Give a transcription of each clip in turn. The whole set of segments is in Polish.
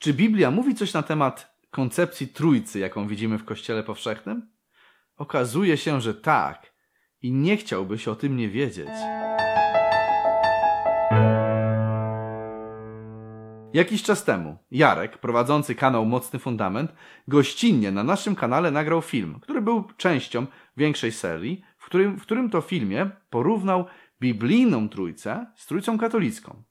Czy Biblia mówi coś na temat koncepcji trójcy, jaką widzimy w Kościele Powszechnym? Okazuje się, że tak. I nie chciałbyś o tym nie wiedzieć. Jakiś czas temu Jarek, prowadzący kanał Mocny Fundament, gościnnie na naszym kanale nagrał film, który był częścią większej serii, w którym, w którym to filmie porównał biblijną trójcę z trójcą katolicką.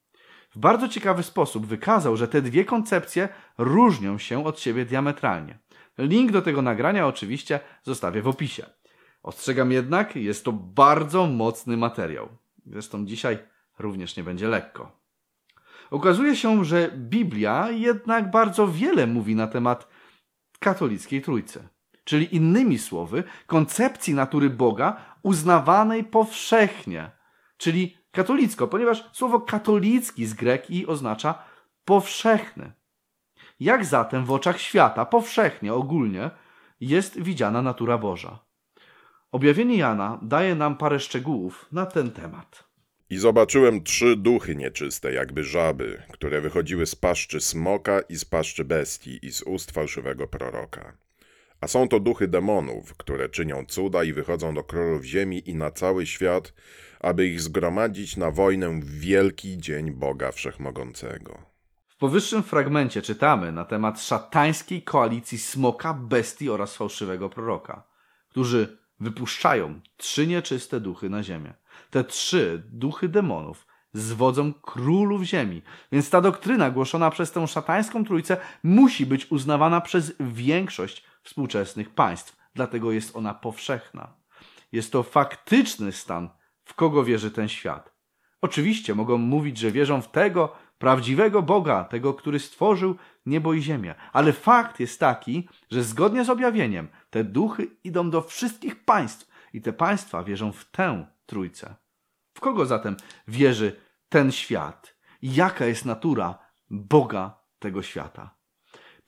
W bardzo ciekawy sposób wykazał, że te dwie koncepcje różnią się od siebie diametralnie. Link do tego nagrania oczywiście zostawię w opisie. Ostrzegam jednak, jest to bardzo mocny materiał. Zresztą dzisiaj również nie będzie lekko. Okazuje się, że Biblia jednak bardzo wiele mówi na temat katolickiej trójcy. Czyli innymi słowy, koncepcji natury Boga uznawanej powszechnie. Czyli katolicko, ponieważ słowo katolicki z greki oznacza powszechny. Jak zatem w oczach świata, powszechnie, ogólnie, jest widziana natura Boża? Objawienie Jana daje nam parę szczegółów na ten temat. I zobaczyłem trzy duchy nieczyste, jakby żaby, które wychodziły z paszczy smoka i z paszczy bestii i z ust fałszywego proroka. A są to duchy demonów, które czynią cuda i wychodzą do królów ziemi i na cały świat, aby ich zgromadzić na wojnę w wielki dzień Boga Wszechmogącego. W powyższym fragmencie czytamy na temat szatańskiej koalicji smoka, bestii oraz fałszywego proroka, którzy wypuszczają trzy nieczyste duchy na ziemię. Te trzy duchy demonów zwodzą królów ziemi. Więc ta doktryna głoszona przez tę szatańską trójcę musi być uznawana przez większość współczesnych państw. Dlatego jest ona powszechna. Jest to faktyczny stan, w kogo wierzy ten świat. Oczywiście mogą mówić, że wierzą w tego prawdziwego Boga, tego, który stworzył niebo i ziemię. Ale fakt jest taki, że zgodnie z objawieniem te duchy idą do wszystkich państw i te państwa wierzą w tę trójcę. W kogo zatem wierzy ten świat? Jaka jest natura Boga tego świata?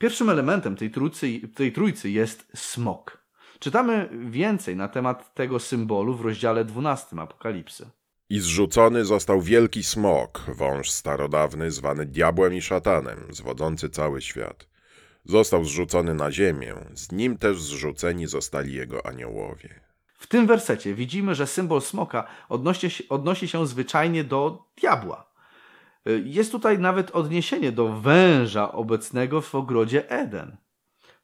Pierwszym elementem tej trójcy, tej trójcy jest smok. Czytamy więcej na temat tego symbolu w rozdziale 12 Apokalipsy. I zrzucony został wielki smok, wąż starodawny, zwany diabłem i szatanem, zwodzący cały świat. Został zrzucony na ziemię, z nim też zrzuceni zostali jego aniołowie. W tym wersecie widzimy, że symbol smoka odnosi się, odnosi się zwyczajnie do diabła. Jest tutaj nawet odniesienie do węża obecnego w ogrodzie Eden.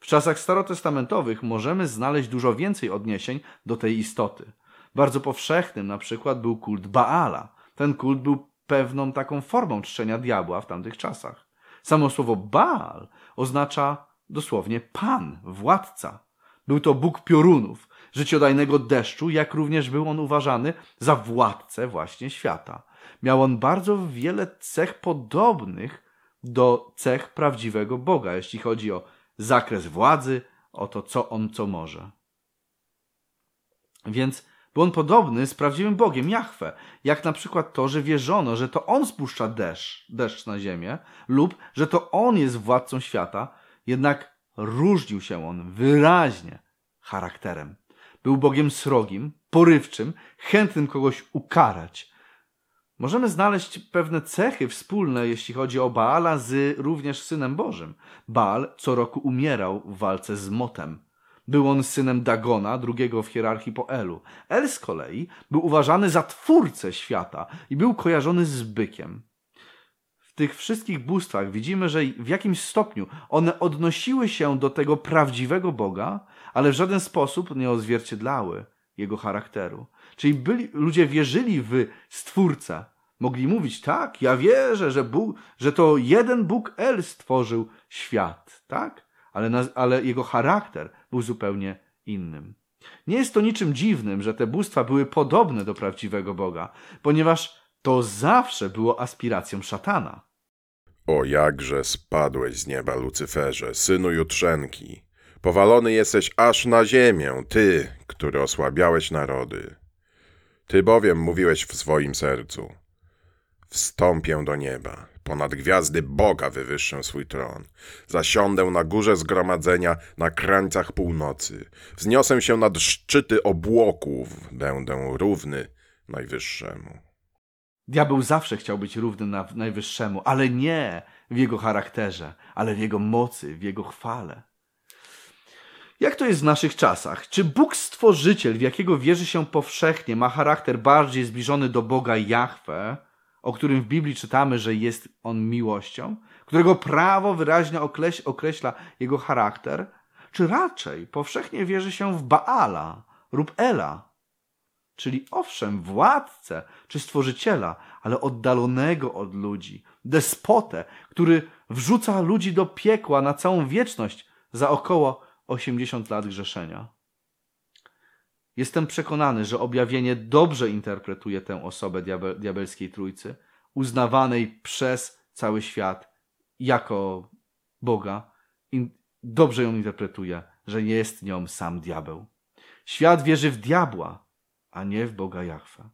W czasach starotestamentowych możemy znaleźć dużo więcej odniesień do tej istoty. Bardzo powszechnym na przykład był kult Baala. Ten kult był pewną taką formą czczenia diabła w tamtych czasach. Samo słowo Baal oznacza dosłownie pan, władca. Był to Bóg piorunów, życiodajnego deszczu, jak również był on uważany za władcę właśnie świata. Miał on bardzo wiele cech podobnych do cech prawdziwego Boga, jeśli chodzi o zakres władzy, o to, co on co może. Więc był on podobny z prawdziwym Bogiem, Jahwe, jak na przykład to, że wierzono, że to on spuszcza deszcz, deszcz na ziemię, lub że to on jest władcą świata, jednak różnił się on wyraźnie charakterem. Był Bogiem srogim, porywczym, chętnym kogoś ukarać. Możemy znaleźć pewne cechy wspólne, jeśli chodzi o Baala, z również Synem Bożym. Baal co roku umierał w walce z Motem. Był on synem Dagona, drugiego w hierarchii po Elu. El z kolei był uważany za twórcę świata i był kojarzony z bykiem. W tych wszystkich bóstwach widzimy, że w jakimś stopniu one odnosiły się do tego prawdziwego Boga, ale w żaden sposób nie odzwierciedlały jego charakteru. Czyli byli, ludzie wierzyli w Stwórcę. Mogli mówić, tak, ja wierzę, że, Bóg, że to jeden Bóg El stworzył świat, tak? Ale, na, ale jego charakter był zupełnie innym. Nie jest to niczym dziwnym, że te bóstwa były podobne do prawdziwego Boga, ponieważ to zawsze było aspiracją szatana. O jakże spadłeś z nieba, Lucyferze, synu Jutrzenki. Powalony jesteś aż na ziemię, ty, który osłabiałeś narody. Ty bowiem mówiłeś w swoim sercu. Wstąpię do nieba, ponad gwiazdy Boga wywyższę swój tron. Zasiądę na górze zgromadzenia na krańcach północy. Wzniosę się nad szczyty obłoków, będę równy Najwyższemu. Diabeł zawsze chciał być równy na Najwyższemu, ale nie w jego charakterze, ale w jego mocy, w jego chwale. Jak to jest w naszych czasach? Czy Bóg Stworzyciel, w jakiego wierzy się powszechnie, ma charakter bardziej zbliżony do Boga Jahwe, o którym w Biblii czytamy, że jest on miłością, którego prawo wyraźnie określa jego charakter, czy raczej powszechnie wierzy się w Baala lub Ela, czyli owszem, władcę czy stworzyciela, ale oddalonego od ludzi, despotę, który wrzuca ludzi do piekła na całą wieczność za około 80 lat grzeszenia. Jestem przekonany, że objawienie dobrze interpretuje tę osobę diabel, diabelskiej trójcy, uznawanej przez cały świat jako Boga. dobrze ją interpretuje, że nie jest nią sam diabeł. Świat wierzy w diabła, a nie w Boga Jahwe.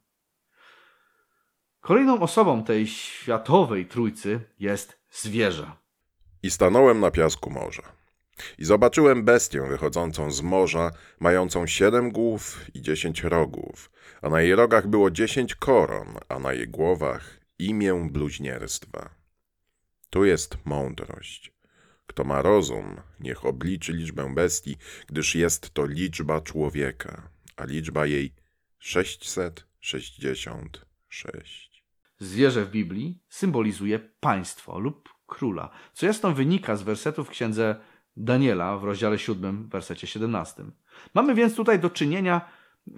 Kolejną osobą tej światowej trójcy jest zwierzę. I stanąłem na piasku morza. I zobaczyłem bestię wychodzącą z morza, mającą siedem głów i dziesięć rogów, a na jej rogach było dziesięć koron, a na jej głowach imię bluźnierstwa. Tu jest mądrość. Kto ma rozum, niech obliczy liczbę bestii, gdyż jest to liczba człowieka, a liczba jej sześćset sześćdziesiąt sześć. Zwierzę w Biblii symbolizuje państwo lub króla, co jasno wynika z wersetów w księdze Daniela w rozdziale 7, wersecie 17. Mamy więc tutaj do czynienia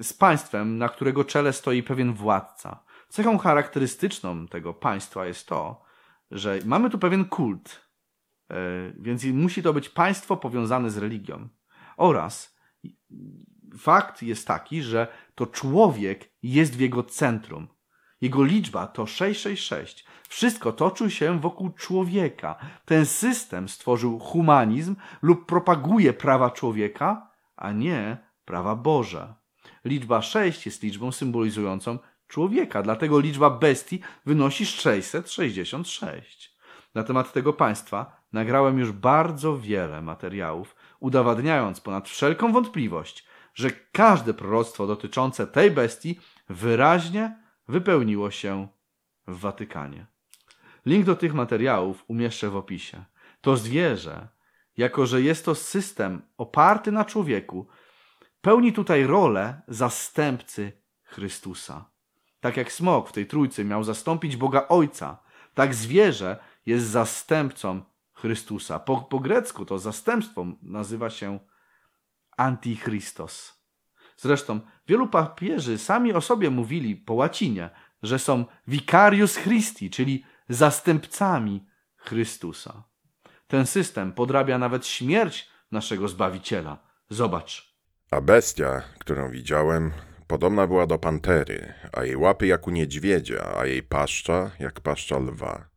z państwem, na którego czele stoi pewien władca. Cechą charakterystyczną tego państwa jest to, że mamy tu pewien kult, e, więc musi to być państwo powiązane z religią. Oraz fakt jest taki, że to człowiek jest w jego centrum. Jego liczba to 666. Wszystko toczy się wokół człowieka. Ten system stworzył humanizm lub propaguje prawa człowieka, a nie prawa Boże. Liczba 6 jest liczbą symbolizującą człowieka, dlatego liczba bestii wynosi 666. Na temat tego państwa nagrałem już bardzo wiele materiałów, udowadniając ponad wszelką wątpliwość, że każde proroctwo dotyczące tej bestii wyraźnie wypełniło się w Watykanie. Link do tych materiałów umieszczę w opisie. To zwierzę, jako że jest to system oparty na człowieku, pełni tutaj rolę zastępcy Chrystusa. Tak jak smok w tej trójcy miał zastąpić Boga Ojca, tak zwierzę jest zastępcą Chrystusa. Po, po grecku to zastępstwo nazywa się Antichristos. Zresztą wielu papieży sami o sobie mówili po łacinie, że są vicarius Christi, czyli zastępcami Chrystusa. Ten system podrabia nawet śmierć naszego Zbawiciela. Zobacz. A bestia, którą widziałem, podobna była do pantery, a jej łapy jak u niedźwiedzia, a jej paszcza jak paszcza lwa.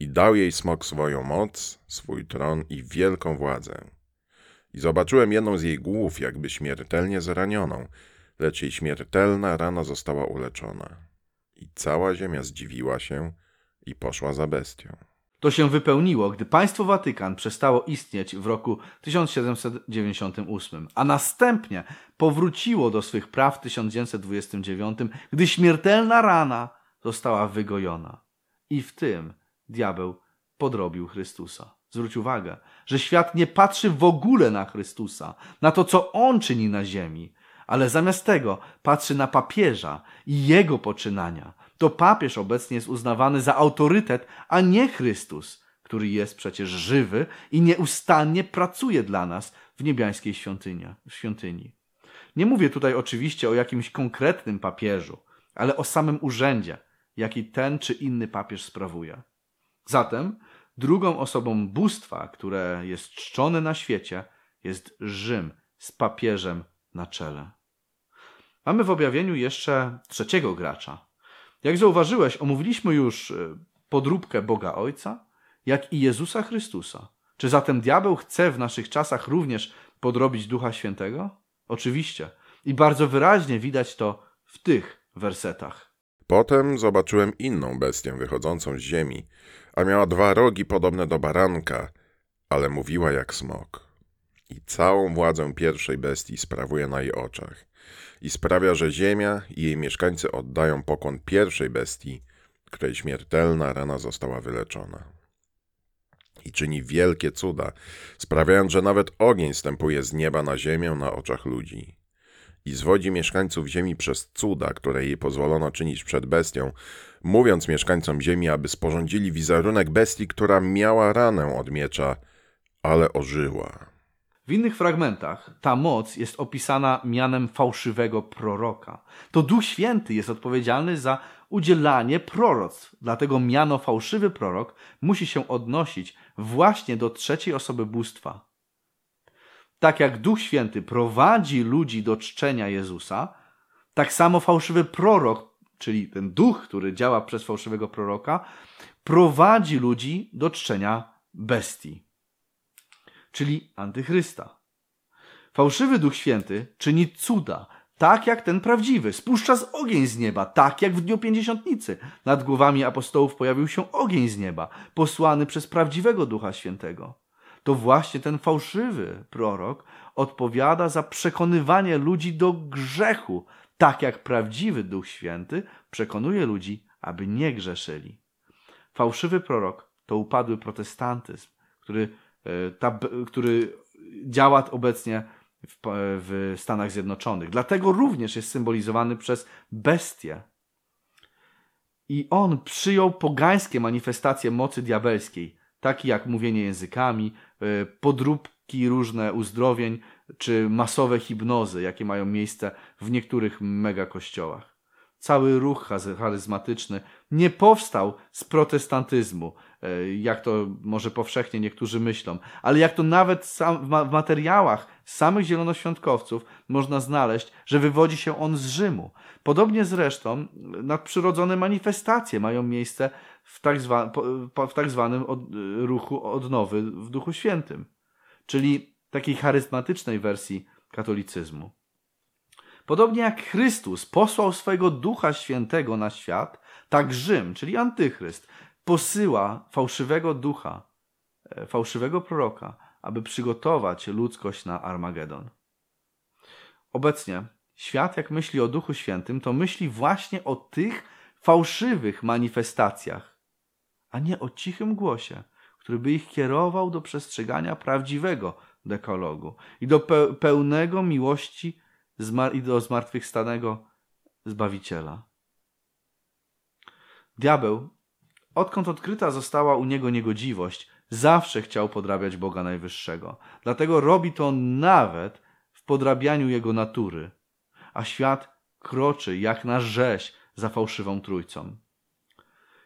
I dał jej smok swoją moc, swój tron i wielką władzę. I zobaczyłem jedną z jej głów, jakby śmiertelnie zranioną, lecz jej śmiertelna rana została uleczona. I cała ziemia zdziwiła się i poszła za bestią. To się wypełniło, gdy państwo Watykan przestało istnieć w roku 1798, a następnie powróciło do swych praw w 1929, gdy śmiertelna rana została wygojona. I w tym diabeł podrobił Chrystusa. Zwróć uwagę, że świat nie patrzy w ogóle na Chrystusa, na to, co On czyni na ziemi, ale zamiast tego patrzy na papieża i jego poczynania. To papież obecnie jest uznawany za autorytet, a nie Chrystus, który jest przecież żywy i nieustannie pracuje dla nas w niebiańskiej świątyni. Nie mówię tutaj oczywiście o jakimś konkretnym papieżu, ale o samym urzędzie, jaki ten czy inny papież sprawuje. Zatem drugą osobą bóstwa, które jest czczone na świecie, jest Rzym z papieżem na czele. Mamy w objawieniu jeszcze trzeciego gracza. Jak zauważyłeś, omówiliśmy już e, podróbkę Boga Ojca, jak i Jezusa Chrystusa. Czy zatem diabeł chce w naszych czasach również podrobić Ducha Świętego? Oczywiście. I bardzo wyraźnie widać to w tych wersetach. Potem zobaczyłem inną bestię wychodzącą z ziemi, a miała dwa rogi podobne do baranka, ale mówiła jak smok. I całą władzę pierwszej bestii sprawuje na jej oczach i sprawia, że ziemia i jej mieszkańcy oddają pokłon pierwszej bestii, której śmiertelna rana została wyleczona. i czyni wielkie cuda, sprawiając, że nawet ogień stępuje z nieba na ziemię na oczach ludzi. I zwodzi mieszkańców ziemi przez cuda, które jej pozwolono czynić przed bestią, mówiąc mieszkańcom ziemi, aby sporządzili wizerunek bestii, która miała ranę od miecza, ale ożyła. W innych fragmentach ta moc jest opisana mianem fałszywego proroka. To Duch Święty jest odpowiedzialny za udzielanie proroctw. Dlatego miano fałszywy prorok musi się odnosić właśnie do trzeciej osoby bóstwa. Tak jak Duch Święty prowadzi ludzi do czczenia Jezusa, tak samo fałszywy prorok, czyli ten duch, który działa przez fałszywego proroka, prowadzi ludzi do czczenia bestii czyli antychrysta. Fałszywy Duch Święty czyni cuda, tak jak ten prawdziwy. Spuszcza z ogień z nieba, tak jak w dniu pięćdziesiątnicy. Nad głowami apostołów pojawił się ogień z nieba, posłany przez prawdziwego Ducha Świętego. To właśnie ten fałszywy prorok odpowiada za przekonywanie ludzi do grzechu, tak jak prawdziwy Duch Święty przekonuje ludzi, aby nie grzeszyli. Fałszywy prorok to upadły protestantyzm, który E, ta, który działa obecnie w, w Stanach Zjednoczonych. Dlatego również jest symbolizowany przez bestię. I on przyjął pogańskie manifestacje mocy diabelskiej, takie jak mówienie językami, e, podróbki różne uzdrowień, czy masowe hipnozy, jakie mają miejsce w niektórych megakościołach cały ruch charyzmatyczny nie powstał z protestantyzmu, e, jak to może powszechnie niektórzy myślą, ale jak to nawet w materiałach samych zielonoświątkowców można znaleźć, że wywodzi się on z Rzymu. Podobnie zresztą nadprzyrodzone manifestacje mają miejsce w tak, zwa, w tak zwanym od, ruchu odnowy w Duchu Świętym, czyli takiej charyzmatycznej wersji katolicyzmu. Podobnie jak Chrystus posłał swojego Ducha Świętego na świat, tak Rzym, czyli Antychryst, posyła fałszywego ducha, e, fałszywego proroka, aby przygotować ludzkość na Armagedon. Obecnie świat, jak myśli o Duchu Świętym, to myśli właśnie o tych fałszywych manifestacjach, a nie o cichym głosie, który by ich kierował do przestrzegania prawdziwego dekalogu i do pełnego miłości i do zmartwychwstanego Zbawiciela. Diabeł, odkąd odkryta została u niego niegodziwość, zawsze chciał podrabiać Boga Najwyższego. Dlatego robi to nawet w podrabianiu jego natury, a świat kroczy jak na rzeź za fałszywą trójcą.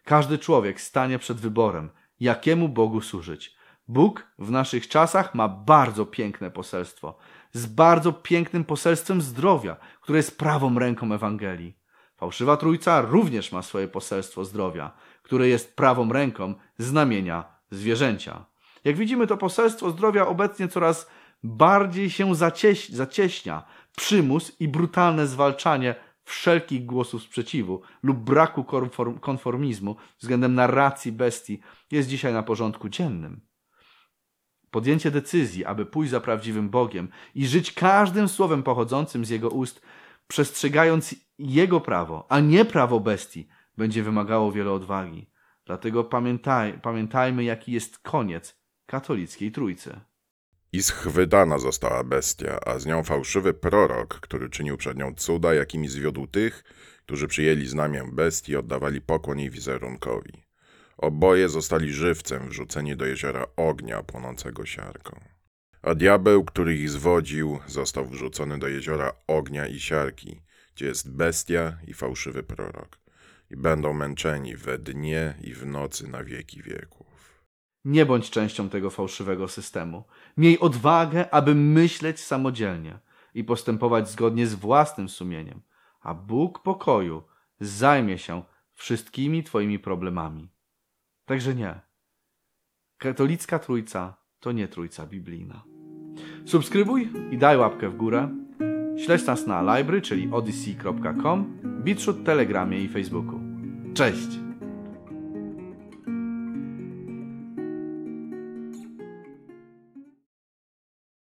Każdy człowiek stanie przed wyborem, jakiemu Bogu służyć. Bóg w naszych czasach ma bardzo piękne poselstwo z bardzo pięknym poselstwem zdrowia, które jest prawą ręką Ewangelii. Fałszywa Trójca również ma swoje poselstwo zdrowia, które jest prawą ręką znamienia zwierzęcia. Jak widzimy, to poselstwo zdrowia obecnie coraz bardziej się zacieś, zacieśnia. Przymus i brutalne zwalczanie wszelkich głosów sprzeciwu lub braku konformizmu względem narracji bestii jest dzisiaj na porządku dziennym. Podjęcie decyzji, aby pójść za prawdziwym Bogiem i żyć każdym słowem pochodzącym z Jego ust, przestrzegając Jego prawo, a nie prawo bestii, będzie wymagało wiele odwagi. Dlatego pamiętaj, pamiętajmy, jaki jest koniec katolickiej trójcy. I schwydana została bestia, a z nią fałszywy prorok, który czynił przed nią cuda, jakimi zwiódł tych, którzy przyjęli znamię bestii i oddawali pokłon jej wizerunkowi. Oboje zostali żywcem wrzuceni do jeziora ognia płonącego siarką. A diabeł, który ich zwodził, został wrzucony do jeziora ognia i siarki, gdzie jest bestia i fałszywy prorok, i będą męczeni we dnie i w nocy na wieki wieków. Nie bądź częścią tego fałszywego systemu. Miej odwagę, aby myśleć samodzielnie i postępować zgodnie z własnym sumieniem, a Bóg pokoju zajmie się wszystkimi Twoimi problemami. Także nie. Katolicka trójca to nie trójca biblijna. Subskrybuj i daj łapkę w górę. Śledź nas na library, czyli odyssey.com, Bitrut, Telegramie i Facebooku. Cześć!